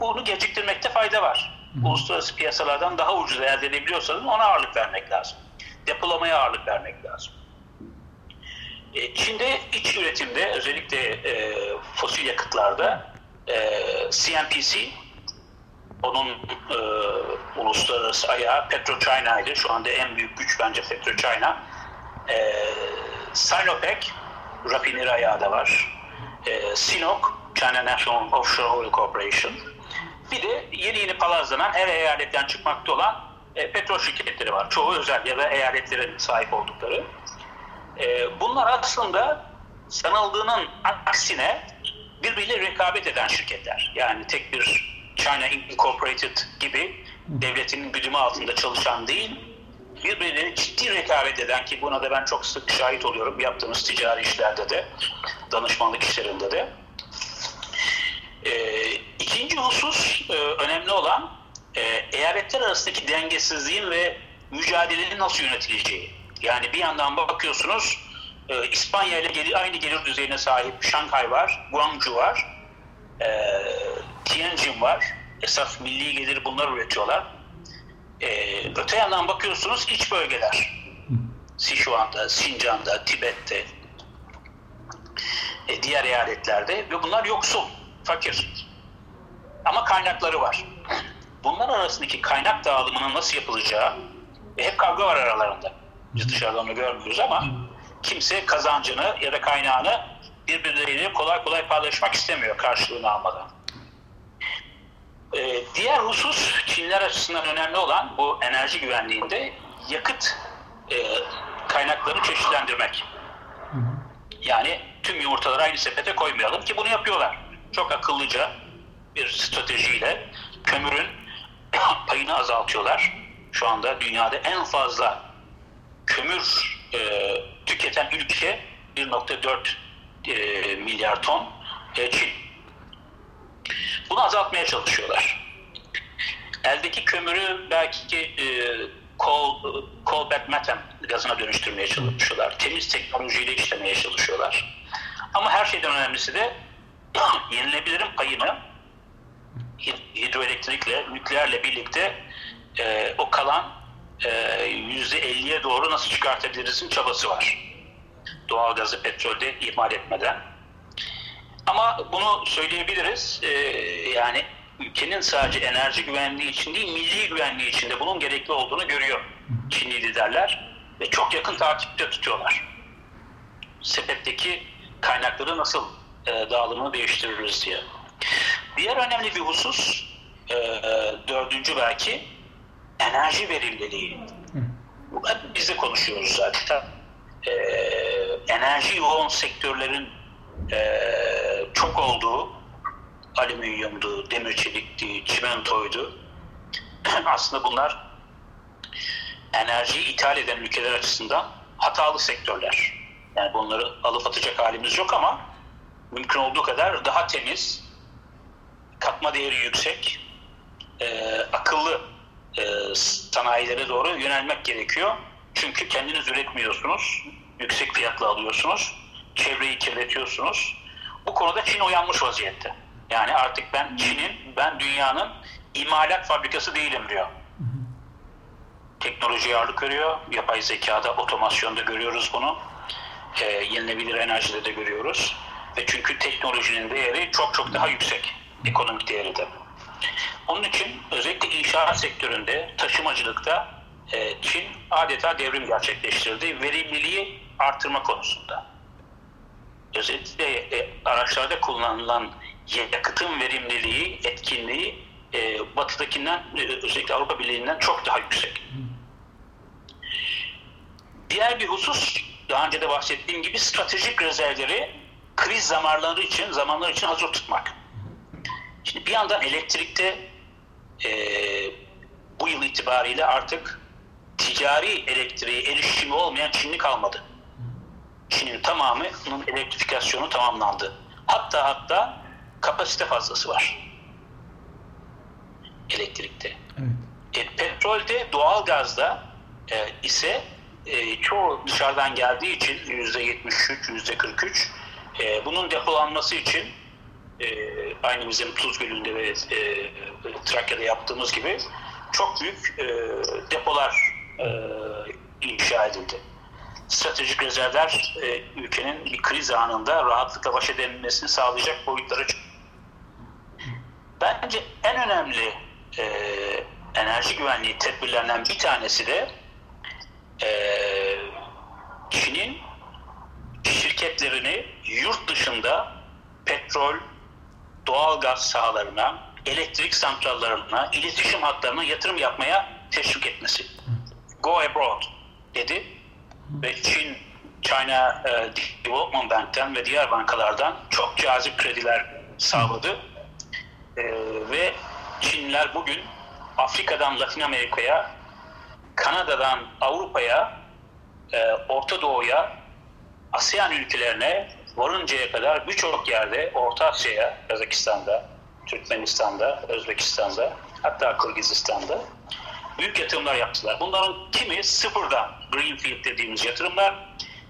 bunu geciktirmekte fayda var. Uluslararası piyasalardan daha ucuz elde edebiliyorsanız ona ağırlık vermek lazım. Depolamaya ağırlık vermek lazım. E, Çin'de iç üretimde özellikle e, fosil yakıtlarda e, CNPC onun e, uluslararası ayağı PetroChina'ydı. Şu anda en büyük güç bence PetroChina. E, Sinopec rafineri ayağı da var. E, Sinop, China National Offshore Oil Corporation. Bir de yeni yeni palazlanan her eyaletten çıkmakta olan e, petrol şirketleri var. Çoğu özel ya da eyaletlerin sahip oldukları. E, bunlar aslında sanıldığının aksine birbiriyle rekabet eden şirketler. Yani tek bir China Incorporated gibi devletinin güdümü altında çalışan değil, birbirine ciddi rekabet eden ki buna da ben çok sık şahit oluyorum yaptığımız ticari işlerde de, danışmanlık işlerinde de. Ee, ikinci husus e, önemli olan e, eyaletler arasındaki dengesizliğin ve mücadelenin nasıl yönetileceği. Yani bir yandan bakıyorsunuz e, İspanya ile geri, aynı gelir düzeyine sahip Şanghay var, Guangzhou var, e, Tianjin var. Esas milli gelir bunlar üretiyorlar. E, öte yandan bakıyorsunuz iç bölgeler. Sichuan'da, Sincan'da, Tibet'te, e, diğer eyaletlerde ve bunlar yoksul, fakir. Ama kaynakları var. Bunlar arasındaki kaynak dağılımının nasıl yapılacağı e, hep kavga var aralarında. Biz dışarıdan onu görmüyoruz ama kimse kazancını ya da kaynağını birbirleriyle kolay kolay paylaşmak istemiyor karşılığını almadan. Ee, diğer husus Çinler açısından önemli olan bu enerji güvenliğinde yakıt e, kaynaklarını çeşitlendirmek. Yani tüm yumurtaları aynı sepete koymayalım ki bunu yapıyorlar. Çok akıllıca bir stratejiyle kömürün payını azaltıyorlar. Şu anda dünyada en fazla kömür e, tüketen ülke 1.4 e, milyar ton e, Çin. Bunu azaltmaya çalışıyorlar. Eldeki kömürü belki e, coal, coal back methane gazına dönüştürmeye çalışıyorlar. Temiz teknolojiyle işlemeye çalışıyorlar. Ama her şeyden önemlisi de yenilebilirin payını hidroelektrikle, nükleerle birlikte e, o kalan %50'ye doğru nasıl çıkartabilirizin çabası var. Doğalgazı, petrolde ihmal etmeden. Ama bunu söyleyebiliriz. Ee, yani ülkenin sadece enerji güvenliği için değil, milli güvenliği için de bunun gerekli olduğunu görüyor Çinli liderler ve çok yakın takipte tutuyorlar. Sepetteki kaynakları nasıl e, dağılımını değiştiririz diye. Diğer önemli bir husus, e, dördüncü belki, enerji verimliliği. Bu hep biz konuşuyoruz zaten. Ee, enerji yoğun sektörlerin e, çok olduğu alüminyumdu, demir çelikti, çimentoydu. Aslında bunlar enerjiyi ithal eden ülkeler açısından hatalı sektörler. Yani bunları alıp atacak halimiz yok ama mümkün olduğu kadar daha temiz, katma değeri yüksek, e, akıllı sanayilere doğru yönelmek gerekiyor. Çünkü kendiniz üretmiyorsunuz, yüksek fiyatla alıyorsunuz, çevreyi kirletiyorsunuz. Bu konuda Çin uyanmış vaziyette. Yani artık ben Çin'in, ben dünyanın imalat fabrikası değilim diyor. Teknoloji ağırlık görüyor, yapay zekada, otomasyonda görüyoruz bunu. E, yenilebilir enerjide de görüyoruz. Ve çünkü teknolojinin değeri çok çok daha yüksek, ekonomik değeri de. Onun için özellikle inşaat sektöründe, taşımacılıkta e, Çin adeta devrim gerçekleştirdi. Verimliliği artırma konusunda. Özellikle e, araçlarda kullanılan yakıtın verimliliği, etkinliği e, batıdakinden, özellikle Avrupa Birliği'nden çok daha yüksek. Diğer bir husus, daha önce de bahsettiğim gibi stratejik rezervleri kriz zamanları için, zamanları için hazır tutmak. Şimdi bir yandan elektrikte e, bu yıl itibariyle artık ticari elektriğe erişimi olmayan Çinli kalmadı. Çin'in tamamının elektrifikasyonu tamamlandı. Hatta hatta kapasite fazlası var elektrikte. Evet. E, petrolde, doğalgazda e, ise e, çoğu dışarıdan geldiği için yüzde 73, yüzde 43 e, bunun depolanması için e, aynı bizim Tuz Gölü'nde ve e, Trakya'da yaptığımız gibi çok büyük e, depolar e, inşa edildi. Stratejik rezervler e, ülkenin bir kriz anında rahatlıkla baş edilmesini sağlayacak boyutlara. Bence en önemli e, enerji güvenliği tedbirlerinden bir tanesi de e, Çin'in şirketlerini yurt dışında petrol, doğal gaz sahalarına, elektrik santrallarına, iletişim hatlarına yatırım yapmaya teşvik etmesi. Go abroad dedi ve Çin, China uh, Development Bank'ten ve diğer bankalardan çok cazip krediler sağladı. E, ve Çinliler bugün Afrika'dan Latin Amerika'ya, Kanada'dan Avrupa'ya, e, Orta Doğu'ya, ASEAN ülkelerine varıncaya kadar birçok yerde Orta Asya'ya, Kazakistan'da, Türkmenistan'da, Özbekistan'da, hatta Kırgızistan'da büyük yatırımlar yaptılar. Bunların kimi sıfırdan Greenfield dediğimiz yatırımlar,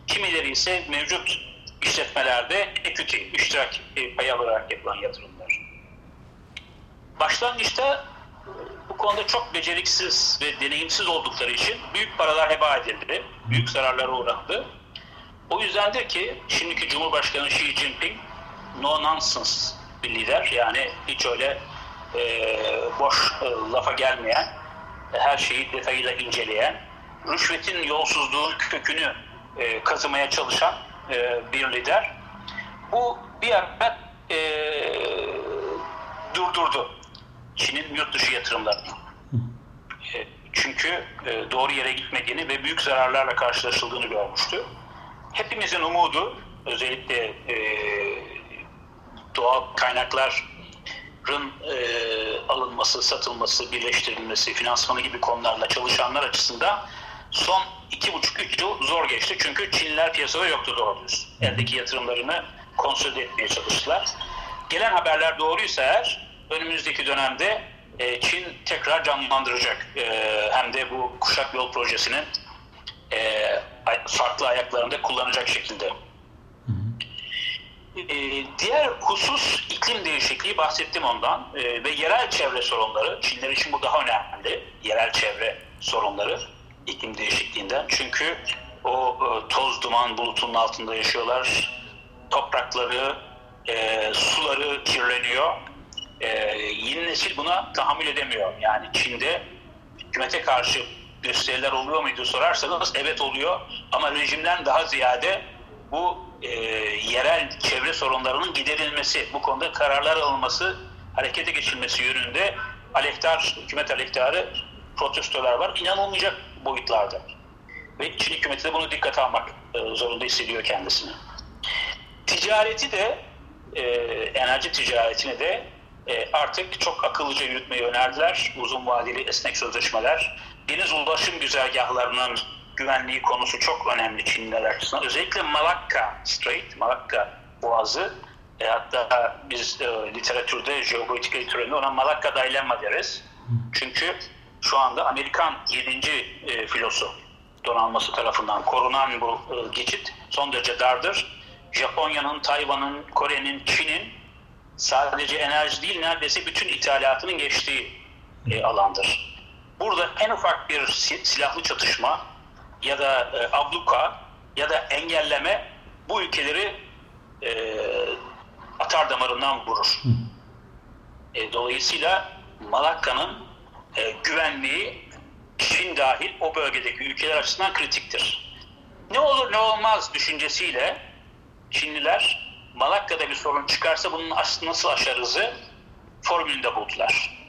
kimileri ise mevcut işletmelerde equity, iştirak payı alarak yapılan yatırımlar. Başlangıçta bu konuda çok beceriksiz ve deneyimsiz oldukları için büyük paralar heba edildi, büyük zararlara uğradı. O yüzdendir ki şimdiki Cumhurbaşkanı Xi Jinping no nonsense bir lider. Yani hiç öyle e, boş e, lafa gelmeyen, her şeyi detayıyla inceleyen, rüşvetin yolsuzluğun kökünü e, kazımaya çalışan e, bir lider. Bu bir ara e, durdurdu Çin'in yurt dışı yatırımlarını. E, çünkü e, doğru yere gitmediğini ve büyük zararlarla karşılaşıldığını görmüştü. Hepimizin umudu özellikle e, doğal kaynakların e, alınması, satılması, birleştirilmesi, finansmanı gibi konularla çalışanlar açısından son iki buçuk üç yıl zor geçti. Çünkü Çinliler piyasada yoktu doğru düz. Eldeki yatırımlarını konsolide etmeye çalıştılar. Gelen haberler doğruysa eğer önümüzdeki dönemde e, Çin tekrar canlandıracak. E, hem de bu kuşak yol projesinin e, farklı ayaklarında kullanacak şekilde. E, diğer husus iklim değişikliği bahsettim ondan e, ve yerel çevre sorunları. Çinler için bu daha önemli. Yerel çevre sorunları iklim değişikliğinden. Çünkü o e, toz duman bulutunun altında yaşıyorlar. Toprakları, e, suları kirleniyor. E, yeni nesil buna tahammül edemiyor. Yani Çin'de hükümete karşı gösteriler oluyor muydu sorarsanız evet oluyor ama rejimden daha ziyade bu e, yerel çevre sorunlarının giderilmesi, bu konuda kararlar alınması, harekete geçilmesi yönünde aleyhtar, hükümet aleyhtarı protestolar var. İnanılmayacak boyutlarda. Ve Çin hükümeti de bunu dikkate almak e, zorunda hissediyor kendisini. Ticareti de, e, enerji ticaretini de e, artık çok akıllıca yürütmeyi önerdiler. Uzun vadeli esnek sözleşmeler. Deniz ulaşım güzergahlarının güvenliği konusu çok önemli Çinliler açısından. Özellikle Malakka Strait, Malakka Boğazı e, hatta biz e, literatürde, jeopolitik literatüründe ona Malakka Dilemma deriz. Çünkü şu anda Amerikan 7. E, filosu donanması tarafından korunan bu e, geçit son derece dardır. Japonya'nın, Tayvan'ın, Kore'nin, Çin'in sadece enerji değil neredeyse bütün ithalatının geçtiği e, alandır. Burada en ufak bir silahlı çatışma ya da e, abluka ya da engelleme bu ülkeleri e, atar damarından vurur. E, dolayısıyla Malakka'nın e, güvenliği Çin dahil o bölgedeki ülkeler açısından kritiktir. Ne olur ne olmaz düşüncesiyle Çinliler Malakka'da bir sorun çıkarsa bunun nasıl aşarızı formülünde buldular.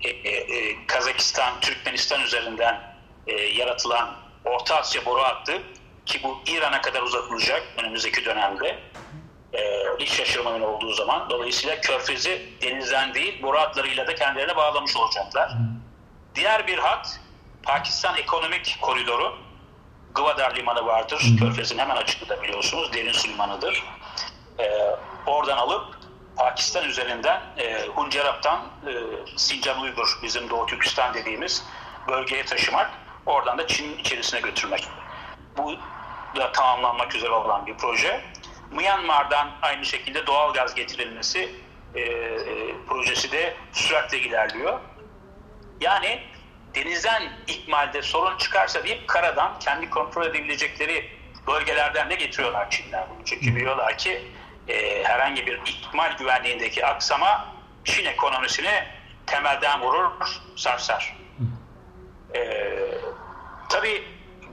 E, e, e, Kazakistan, Türkmenistan üzerinden e, yaratılan Orta Asya boru hattı ki bu İran'a kadar uzatılacak önümüzdeki dönemde e, hiç şaşırmanın olduğu zaman. Dolayısıyla Körfez'i denizden değil boru hatlarıyla da kendilerine bağlamış olacaklar. Diğer bir hat Pakistan Ekonomik Koridoru. Gwadar Limanı vardır. Körfez'in hemen açıklığı biliyorsunuz. Derin su limanıdır. E, oradan alıp Pakistan üzerinden e, Huncerap'tan e, Sincan Uygur bizim Doğu Türkistan dediğimiz bölgeye taşımak oradan da Çin içerisine götürmek. Bu da tamamlanmak üzere olan bir proje. Myanmar'dan aynı şekilde doğal gaz getirilmesi e, e, projesi de süratle ilerliyor. Yani denizden ikmalde sorun çıkarsa deyip karadan kendi kontrol edebilecekleri bölgelerden de getiriyorlar Çinler bunu. Çünkü biliyorlar ki e, herhangi bir ikmal güvenliğindeki aksama Çin ekonomisini temelden vurur, sarsar. E, tabii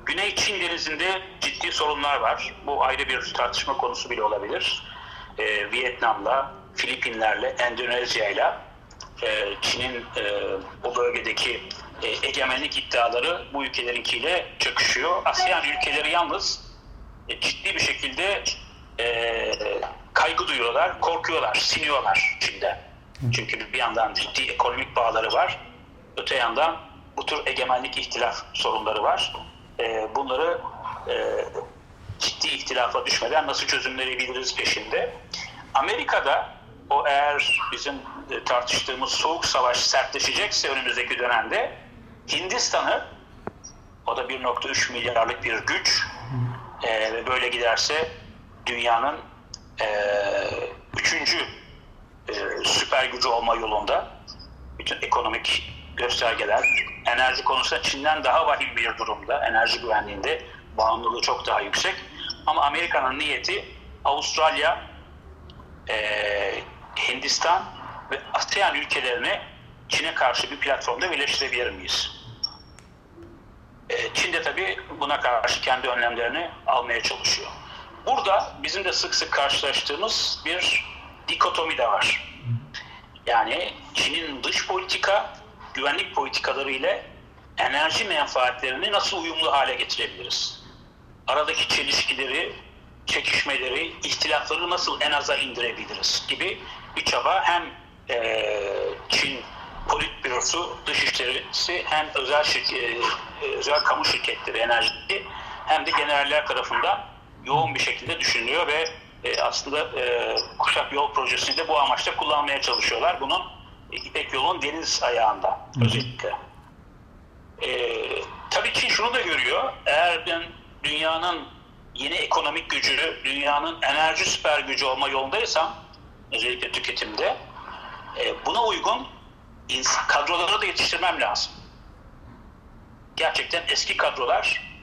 Güney Çin denizinde ciddi sorunlar var. Bu ayrı bir tartışma konusu bile olabilir. E, Vietnam'la, Filipinler'le, Endonezya'yla e, Çin'in e, o bölgedeki e, egemenlik iddiaları bu ülkelerinkiyle çakışıyor. ASEAN ülkeleri yalnız e, ciddi bir şekilde yapıyorlar? Korkuyorlar, siniyorlar Çin'de. Çünkü bir yandan ciddi ekonomik bağları var. Öte yandan bu tür egemenlik ihtilaf sorunları var. E, bunları e, ciddi ihtilafa düşmeden nasıl çözümleri biliriz peşinde. Amerika'da o eğer bizim e, tartıştığımız soğuk savaş sertleşecekse önümüzdeki dönemde Hindistan'ı o da 1.3 milyarlık bir güç e, ve böyle giderse dünyanın e, üçüncü e, süper gücü olma yolunda bütün ekonomik göstergeler enerji konusunda Çin'den daha vahim bir durumda enerji güvenliğinde bağımlılığı çok daha yüksek ama Amerika'nın niyeti Avustralya e, Hindistan ve ASEAN ülkelerini Çin'e karşı bir platformda birleştirebilir miyiz? E, Çin de tabii buna karşı kendi önlemlerini almaya çalışıyor. Burada bizim de sık sık karşılaştığımız bir dikotomi de var. Yani Çin'in dış politika, güvenlik politikaları ile enerji menfaatlerini nasıl uyumlu hale getirebiliriz? Aradaki çelişkileri, çekişmeleri, ihtilafları nasıl en aza indirebiliriz gibi bir çaba hem e, Çin Politbürosu, Dışişlerisi hem özel şirket, özel kamu şirketleri enerji hem de generaller tarafından yoğun bir şekilde düşünülüyor ve e, aslında e, Kuşak Yol Projesi'ni de bu amaçla kullanmaya çalışıyorlar. Bunun e, İpek Yol'un deniz ayağında özellikle. E, tabii Çin şunu da görüyor. Eğer ben dünyanın yeni ekonomik gücü, dünyanın enerji süper gücü olma yolundaysam, özellikle tüketimde, e, buna uygun kadroları da yetiştirmem lazım. Gerçekten eski kadrolar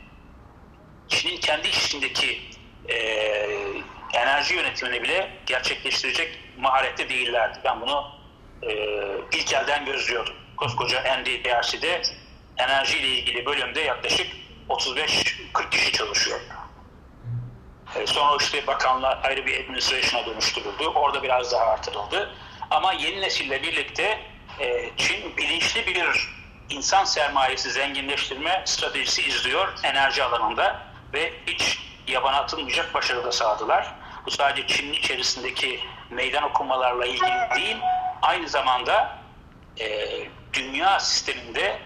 Çin'in kendi içindeki e, enerji yönetimini bile gerçekleştirecek maharette değillerdi. Ben bunu e, ilk elden gözlüyordum. Koskoca NDRC'de enerji ile ilgili bölümde yaklaşık 35-40 kişi çalışıyor. E, sonra işte bakanlar ayrı bir administration'a dönüştürüldü. Orada biraz daha artırıldı. Ama yeni nesille birlikte e, Çin bilinçli bir insan sermayesi zenginleştirme stratejisi izliyor enerji alanında ve hiç yabana atılmayacak başarı da sağladılar. Bu sadece Çin'in içerisindeki meydan okumalarla ilgili değil, aynı zamanda e, dünya sisteminde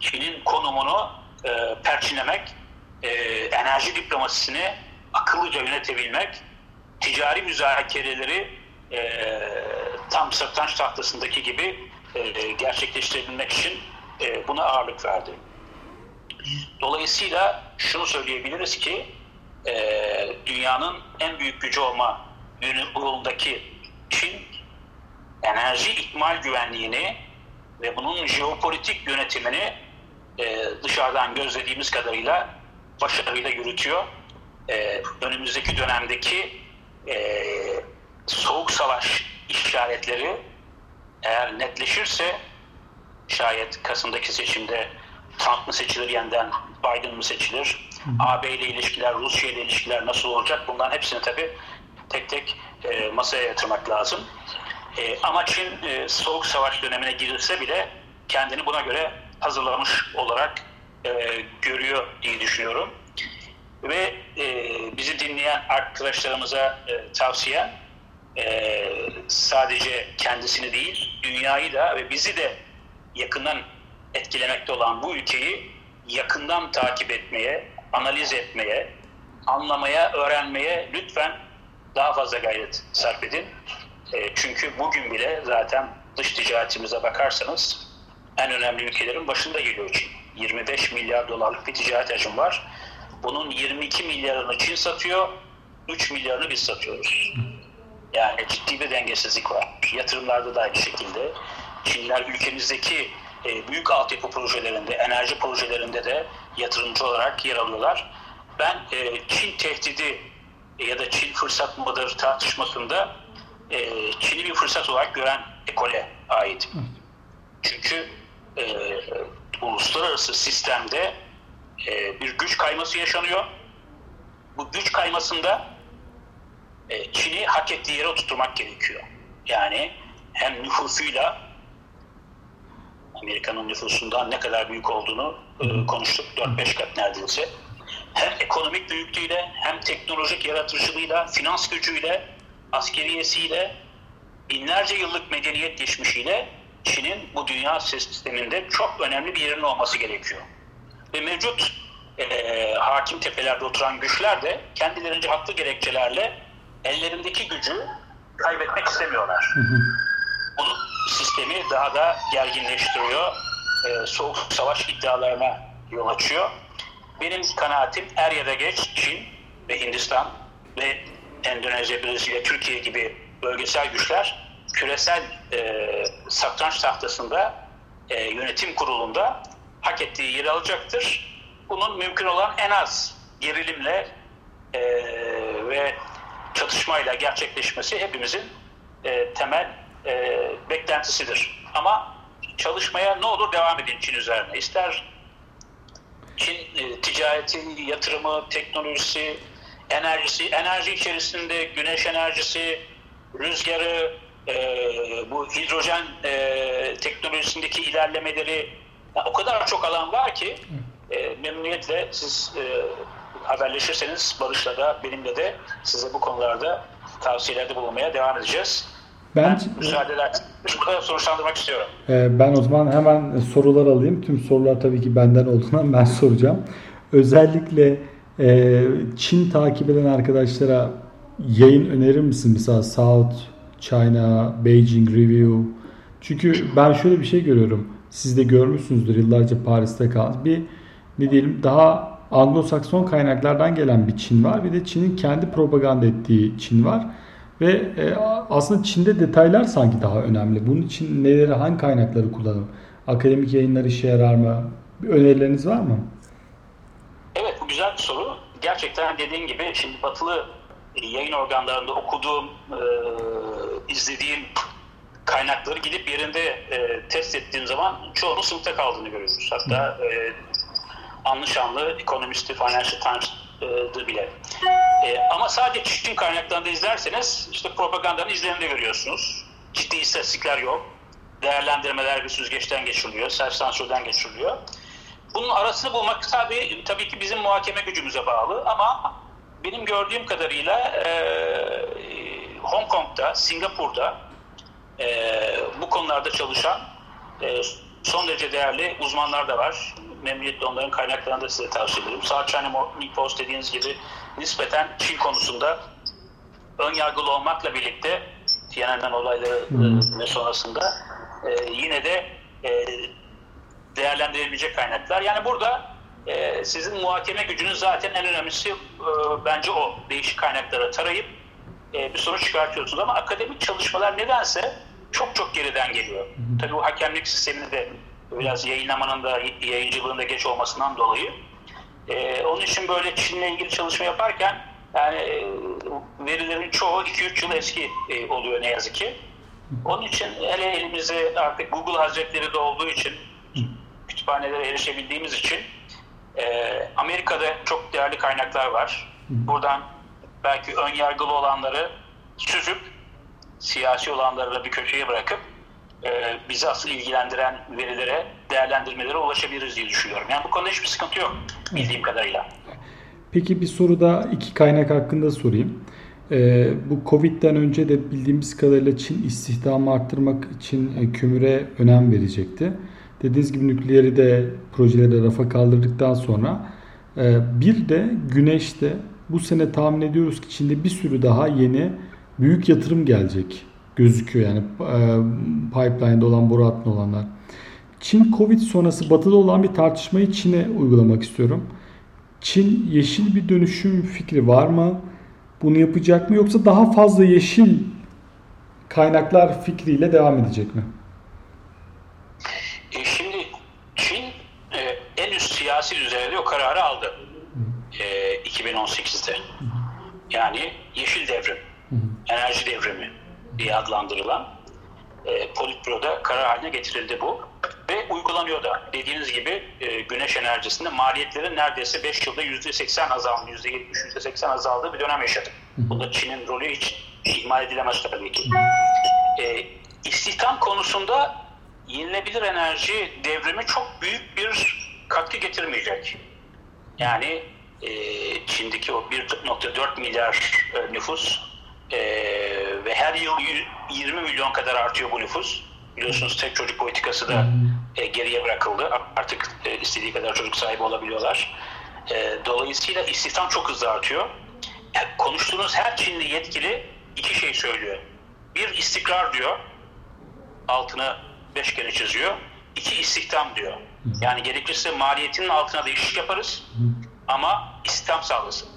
Çin'in konumunu e, perçinlemek, e, enerji diplomasisini akıllıca yönetebilmek, ticari müzakereleri e, tam satranç tahtasındaki gibi e, gerçekleştirebilmek için e, buna ağırlık verdi. Dolayısıyla şunu söyleyebiliriz ki e, dünyanın en büyük gücü olma yolundaki Çin enerji ikmal güvenliğini ve bunun jeopolitik yönetimini e, dışarıdan gözlediğimiz kadarıyla başarıyla yürütüyor. E, önümüzdeki dönemdeki e, soğuk savaş işaretleri eğer netleşirse şayet Kasım'daki seçimde Trump mı seçilir yeniden Biden mı seçilir? AB ile ilişkiler, Rusya ile ilişkiler nasıl olacak? Bunların hepsini tabii tek tek e, masaya yatırmak lazım. E, ama Çin e, soğuk savaş dönemine girilse bile kendini buna göre hazırlamış olarak e, görüyor diye düşünüyorum. Ve e, bizi dinleyen arkadaşlarımıza e, tavsiye e, sadece kendisini değil, dünyayı da ve bizi de yakından etkilemekte olan bu ülkeyi yakından takip etmeye, analiz etmeye, anlamaya, öğrenmeye lütfen daha fazla gayret sarf edin. E, çünkü bugün bile zaten dış ticaretimize bakarsanız en önemli ülkelerin başında geliyor Çin. 25 milyar dolarlık bir ticaret hacim var. Bunun 22 milyarını Çin satıyor, 3 milyarını biz satıyoruz. Yani ciddi bir dengesizlik var. Yatırımlarda da aynı şekilde. Çinler ülkemizdeki e, büyük altyapı projelerinde, enerji projelerinde de yatırımcı olarak yer alıyorlar. Ben e, Çin tehdidi ya da Çin fırsat mıdır tartışmasında e, Çin'i bir fırsat olarak gören ekole ait. Çünkü e, uluslararası sistemde e, bir güç kayması yaşanıyor. Bu güç kaymasında e, Çin'i hak ettiği yere oturtmak gerekiyor. Yani hem nüfusuyla Amerika'nın nüfusundan ne kadar büyük olduğunu e, konuştuk. 4-5 kat neredeyse. Hem ekonomik büyüklüğüyle hem teknolojik yaratıcılığıyla, finans gücüyle askeriyesiyle, binlerce yıllık medeniyet geçmişiyle Çin'in bu dünya sisteminde çok önemli bir yerin olması gerekiyor. Ve mevcut e, hakim tepelerde oturan güçler de kendilerince haklı gerekçelerle ellerindeki gücü kaybetmek istemiyorlar. Bu sistemi daha da gerginleştiriyor. E, soğuk savaş iddialarına yol açıyor. Benim kanaatim er ya da geç Çin ve Hindistan ve Endonezya, Brezilya, Türkiye gibi bölgesel güçler küresel e, satranç tahtasında e, yönetim kurulunda hak ettiği yeri alacaktır. Bunun mümkün olan en az gerilimle e, ve çatışmayla gerçekleşmesi hepimizin e, temel e, beklentisidir. Ama çalışmaya ne olur devam edin Çin üzerine. İster Çin e, ticareti, yatırımı, teknolojisi, enerjisi, enerji içerisinde güneş enerjisi, rüzgarı, e, bu hidrojen e, teknolojisindeki ilerlemeleri yani o kadar çok alan var ki e, memnuniyetle siz e, haberleşirseniz Barış'la da benimle de size bu konularda tavsiyelerde bulunmaya devam edeceğiz. Ben, Ben müsaade ederseniz bu kadar sonuçlandırmak istiyorum. e, ben o zaman hemen sorular alayım. Tüm sorular tabii ki benden olduğundan ben soracağım. Özellikle e, Çin takip eden arkadaşlara yayın önerir misin? Mesela South China, Beijing Review. Çünkü ben şöyle bir şey görüyorum. Siz de görmüşsünüzdür yıllarca Paris'te kaldınız. Bir ne diyelim daha Anglo-Sakson kaynaklardan gelen bir Çin var. Bir de Çin'in kendi propaganda ettiği Çin var. Ve e, aslında Çin'de detaylar sanki daha önemli. Bunun için neleri, hangi kaynakları kullanalım? Akademik yayınlar işe yarar mı? Bir önerileriniz var mı? Evet bu güzel bir soru. Gerçekten dediğin gibi şimdi batılı yayın organlarında okuduğum, e, izlediğim kaynakları gidip yerinde e, test ettiğim zaman çoğunun sınıfta kaldığını görüyoruz. Hatta e, anlı şanlı Economist'i, Financial Times'dı bile. E, ama sadece Çin kaynaklarında izlerseniz işte propagandanın izlerini de görüyorsunuz. Ciddi istatistikler yok. Değerlendirmeler bir süzgeçten geçiriliyor, self sansürden geçiriliyor. Bunun arasını bulmak tabii, tabii ki bizim muhakeme gücümüze bağlı ama benim gördüğüm kadarıyla e, Hong Kong'da, Singapur'da e, bu konularda çalışan e, son derece değerli uzmanlar da var. Memnuniyetle onların kaynaklarını da size tavsiye ederim. South China Morning Post dediğiniz gibi nispeten Çin konusunda ön yargılı olmakla birlikte Tiananmen olayları e, sonrasında e, yine de e, değerlendirilebilecek kaynaklar. Yani burada e, sizin muhakeme gücünüz zaten en önemlisi e, bence o. Değişik kaynaklara tarayıp e, bir sonuç çıkartıyorsunuz. Ama akademik çalışmalar nedense çok çok geriden geliyor. Tabii bu hakemlik sistemini de biraz yayınlamanın da yayıncılığın da geç olmasından dolayı. E, onun için böyle Çin'le ilgili çalışma yaparken yani e, verilerin çoğu 2-3 yıl eski e, oluyor ne yazık ki. Onun için hele elimizde artık Google Hazretleri de olduğu için kütüphanelere erişebildiğimiz için e, Amerika'da çok değerli kaynaklar var. Buradan belki ön yargılı olanları süzüp siyasi olanları da bir köşeye bırakıp e, bizi asıl ilgilendiren verilere, değerlendirmelere ulaşabiliriz diye düşünüyorum. Yani bu konuda hiçbir sıkıntı yok bildiğim kadarıyla. Peki bir soru da iki kaynak hakkında sorayım. Ee, bu Covid'den önce de bildiğimiz kadarıyla Çin istihdamı arttırmak için e, kömüre önem verecekti. Dediğiniz gibi nükleeri de projeleri rafa kaldırdıktan sonra e, bir de güneşte bu sene tahmin ediyoruz ki Çin'de bir sürü daha yeni büyük yatırım gelecek gözüküyor yani e, pipeline'da olan boru hattında olanlar. Çin Covid sonrası batıda olan bir tartışmayı Çin'e uygulamak istiyorum. Çin yeşil bir dönüşüm fikri var mı? Bunu yapacak mı yoksa daha fazla yeşil kaynaklar fikriyle devam edecek mi? E, şimdi Çin e, en üst siyasi düzeyde o kararı aldı e, 2018'de. Yani yeşil devrim, enerji devrimi diye adlandırılan e, Politburo'da karar haline getirildi bu. Ve uygulanıyor da. Dediğiniz gibi e, güneş enerjisinde maliyetlerin neredeyse 5 yılda %80 azaldı, %70, %80 azaldığı bir dönem yaşadık. Bu da Çin'in rolü hiç ihmal edilemez tabii ki. E, istihdam konusunda yenilebilir enerji devrimi çok büyük bir katkı getirmeyecek. Yani e, Çin'deki o 1.4 milyar e, nüfus E, ve her yıl 20 milyon kadar artıyor bu nüfus. Biliyorsunuz tek çocuk politikası da e, geriye bırakıldı. Artık e, istediği kadar çocuk sahibi olabiliyorlar. E, dolayısıyla istihdam çok hızlı artıyor. Yani konuştuğunuz her Çinli yetkili iki şey söylüyor. Bir istikrar diyor. Altını beş kere çiziyor. İki istihdam diyor. Yani gerekirse maliyetinin altına değişik yaparız. Ama istihdam sağlasın.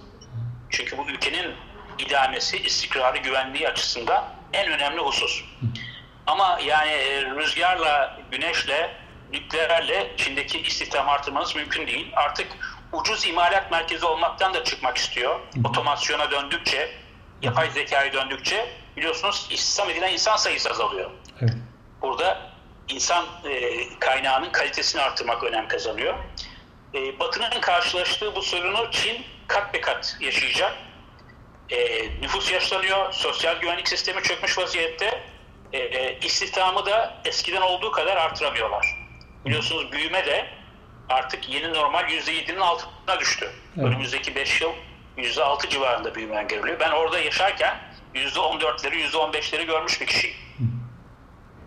Çünkü bu ülkenin idamesi, istikrarı, güvenliği açısından en önemli husus. Ama yani e, rüzgarla, güneşle, nükleerle Çin'deki istihdam artırmanız mümkün değil. Artık ucuz imalat merkezi olmaktan da çıkmak istiyor. Otomasyona döndükçe, yapay zekaya döndükçe biliyorsunuz istihdam edilen insan sayısı azalıyor. Evet. Burada insan e, kaynağının kalitesini artırmak önem kazanıyor. E, Batı'nın karşılaştığı bu sorunu Çin kat be kat yaşayacak. E, nüfus yaşlanıyor, sosyal güvenlik sistemi çökmüş vaziyette. E, e, istihdamı da eskiden olduğu kadar artıramıyorlar. Biliyorsunuz büyüme de artık yeni normal %7'nin altına düştü. Evet. Önümüzdeki 5 yıl %6 civarında büyüme öngörülüyor. Ben orada yaşarken %14'leri, %15'leri görmüş bir kişiyim.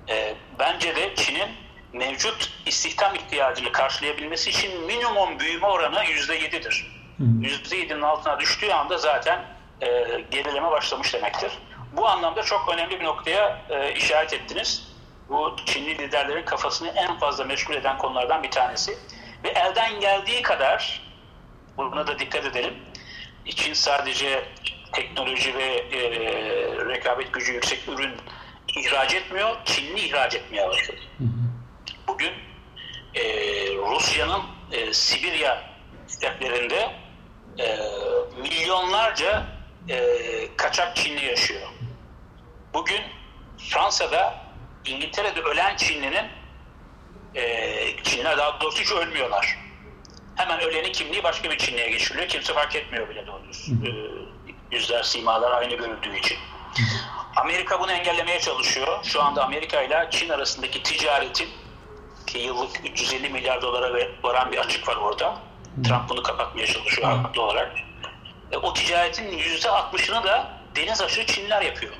E, bence de Çin'in mevcut istihdam ihtiyacını karşılayabilmesi için minimum büyüme oranı %7'dir. %7'nin altına düştüğü anda zaten e, gerileme başlamış demektir. Bu anlamda çok önemli bir noktaya e, işaret ettiniz. Bu Çinli liderlerin kafasını en fazla meşgul eden konulardan bir tanesi. Ve elden geldiği kadar, buna da dikkat edelim, Çin sadece teknoloji ve e, rekabet gücü yüksek ürün ihraç etmiyor, Çinli ihraç etmeye başladı. Bugün e, Rusya'nın e, Sibirya steplerinde e, milyonlarca e, kaçak Çinli yaşıyor. Bugün Fransa'da, İngiltere'de ölen Çinlinin e, Çinliler daha doğrusu hiç ölmüyorlar. Hemen ölenin kimliği başka bir Çinliye geçiriliyor. Kimse fark etmiyor bile doğrusu. E, yüzler, simalar aynı görüldüğü için. Amerika bunu engellemeye çalışıyor. Şu anda Amerika ile Çin arasındaki ticaretin ki yıllık 350 milyar dolara varan bir açık var orada. Trump bunu kapatmaya çalışıyor haklı olarak. E, o ticaretin %60'ını da deniz aşırı Çinliler yapıyor.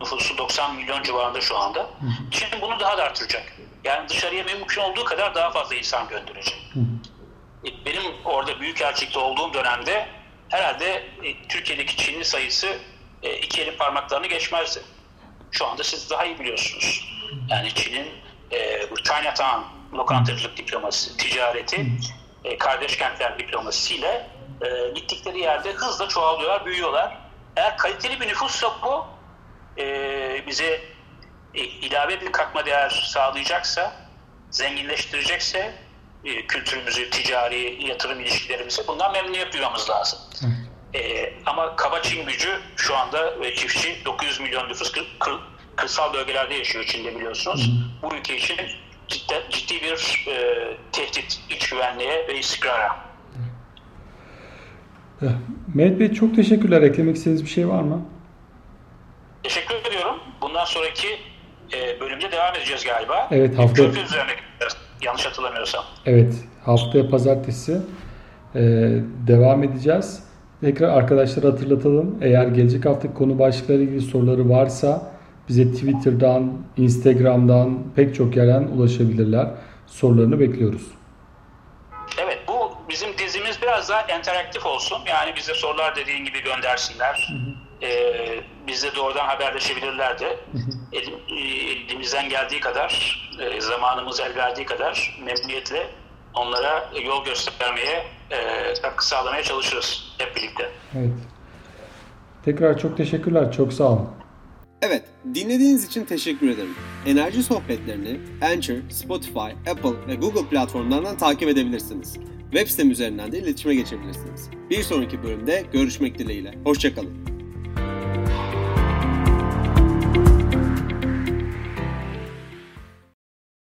Nüfusu 90 milyon civarında şu anda. Çin bunu daha da artıracak. Yani dışarıya mümkün olduğu kadar daha fazla insan gönderecek. E, Benim orada büyükelçilikte olduğum dönemde herhalde e, Türkiye'deki Çinli sayısı e, iki elin parmaklarını geçmezdi. Şu anda siz daha iyi biliyorsunuz. Yani Çin'in e, bu Chinatown lokantacılık diploması, ticareti, e, kardeş kentler diplomasisiyle e, gittikleri yerde hızla çoğalıyorlar, büyüyorlar. Eğer kaliteli bir nüfussa bu e, bize e, ilave bir katma değer sağlayacaksa, zenginleştirecekse e, kültürümüzü, ticari yatırım ilişkilerimizi bundan memnuniyet duymamız lazım. E, ama kaba Çin gücü şu anda ve çiftçi 900 milyon nüfus kır, kır, kırsal bölgelerde yaşıyor Çin'de biliyorsunuz. Bu ülke için ciddi, ciddi bir e, tehdit iç güvenliğe ve istikrara. Mehmet Bey çok teşekkürler. Eklemek istediğiniz bir şey var mı? Teşekkür ediyorum. Bundan sonraki e, bölümde devam edeceğiz galiba. Evet, hafta- Körfez üzerine yanlış hatırlamıyorsam. Evet, haftaya pazartesi e, devam edeceğiz. Tekrar arkadaşlara hatırlatalım. Eğer gelecek hafta konu başlıkları ilgili soruları varsa bize Twitter'dan, Instagram'dan pek çok yerden ulaşabilirler. Sorularını bekliyoruz. Biraz daha interaktif olsun. Yani bize sorular dediğin gibi göndersinler. Ee, bizle doğrudan haberleşebilirler de. Elim, e, elimizden geldiği kadar, e, zamanımız el verdiği kadar memnuniyetle onlara yol göstermeye, e, katkı sağlamaya çalışırız hep birlikte. Evet. Tekrar çok teşekkürler. Çok sağ olun. Evet, dinlediğiniz için teşekkür ederim. Enerji sohbetlerini Anchor, Spotify, Apple ve Google platformlarından takip edebilirsiniz. Web sitem üzerinden de iletişime geçebilirsiniz. Bir sonraki bölümde görüşmek dileğiyle. Hoşçakalın.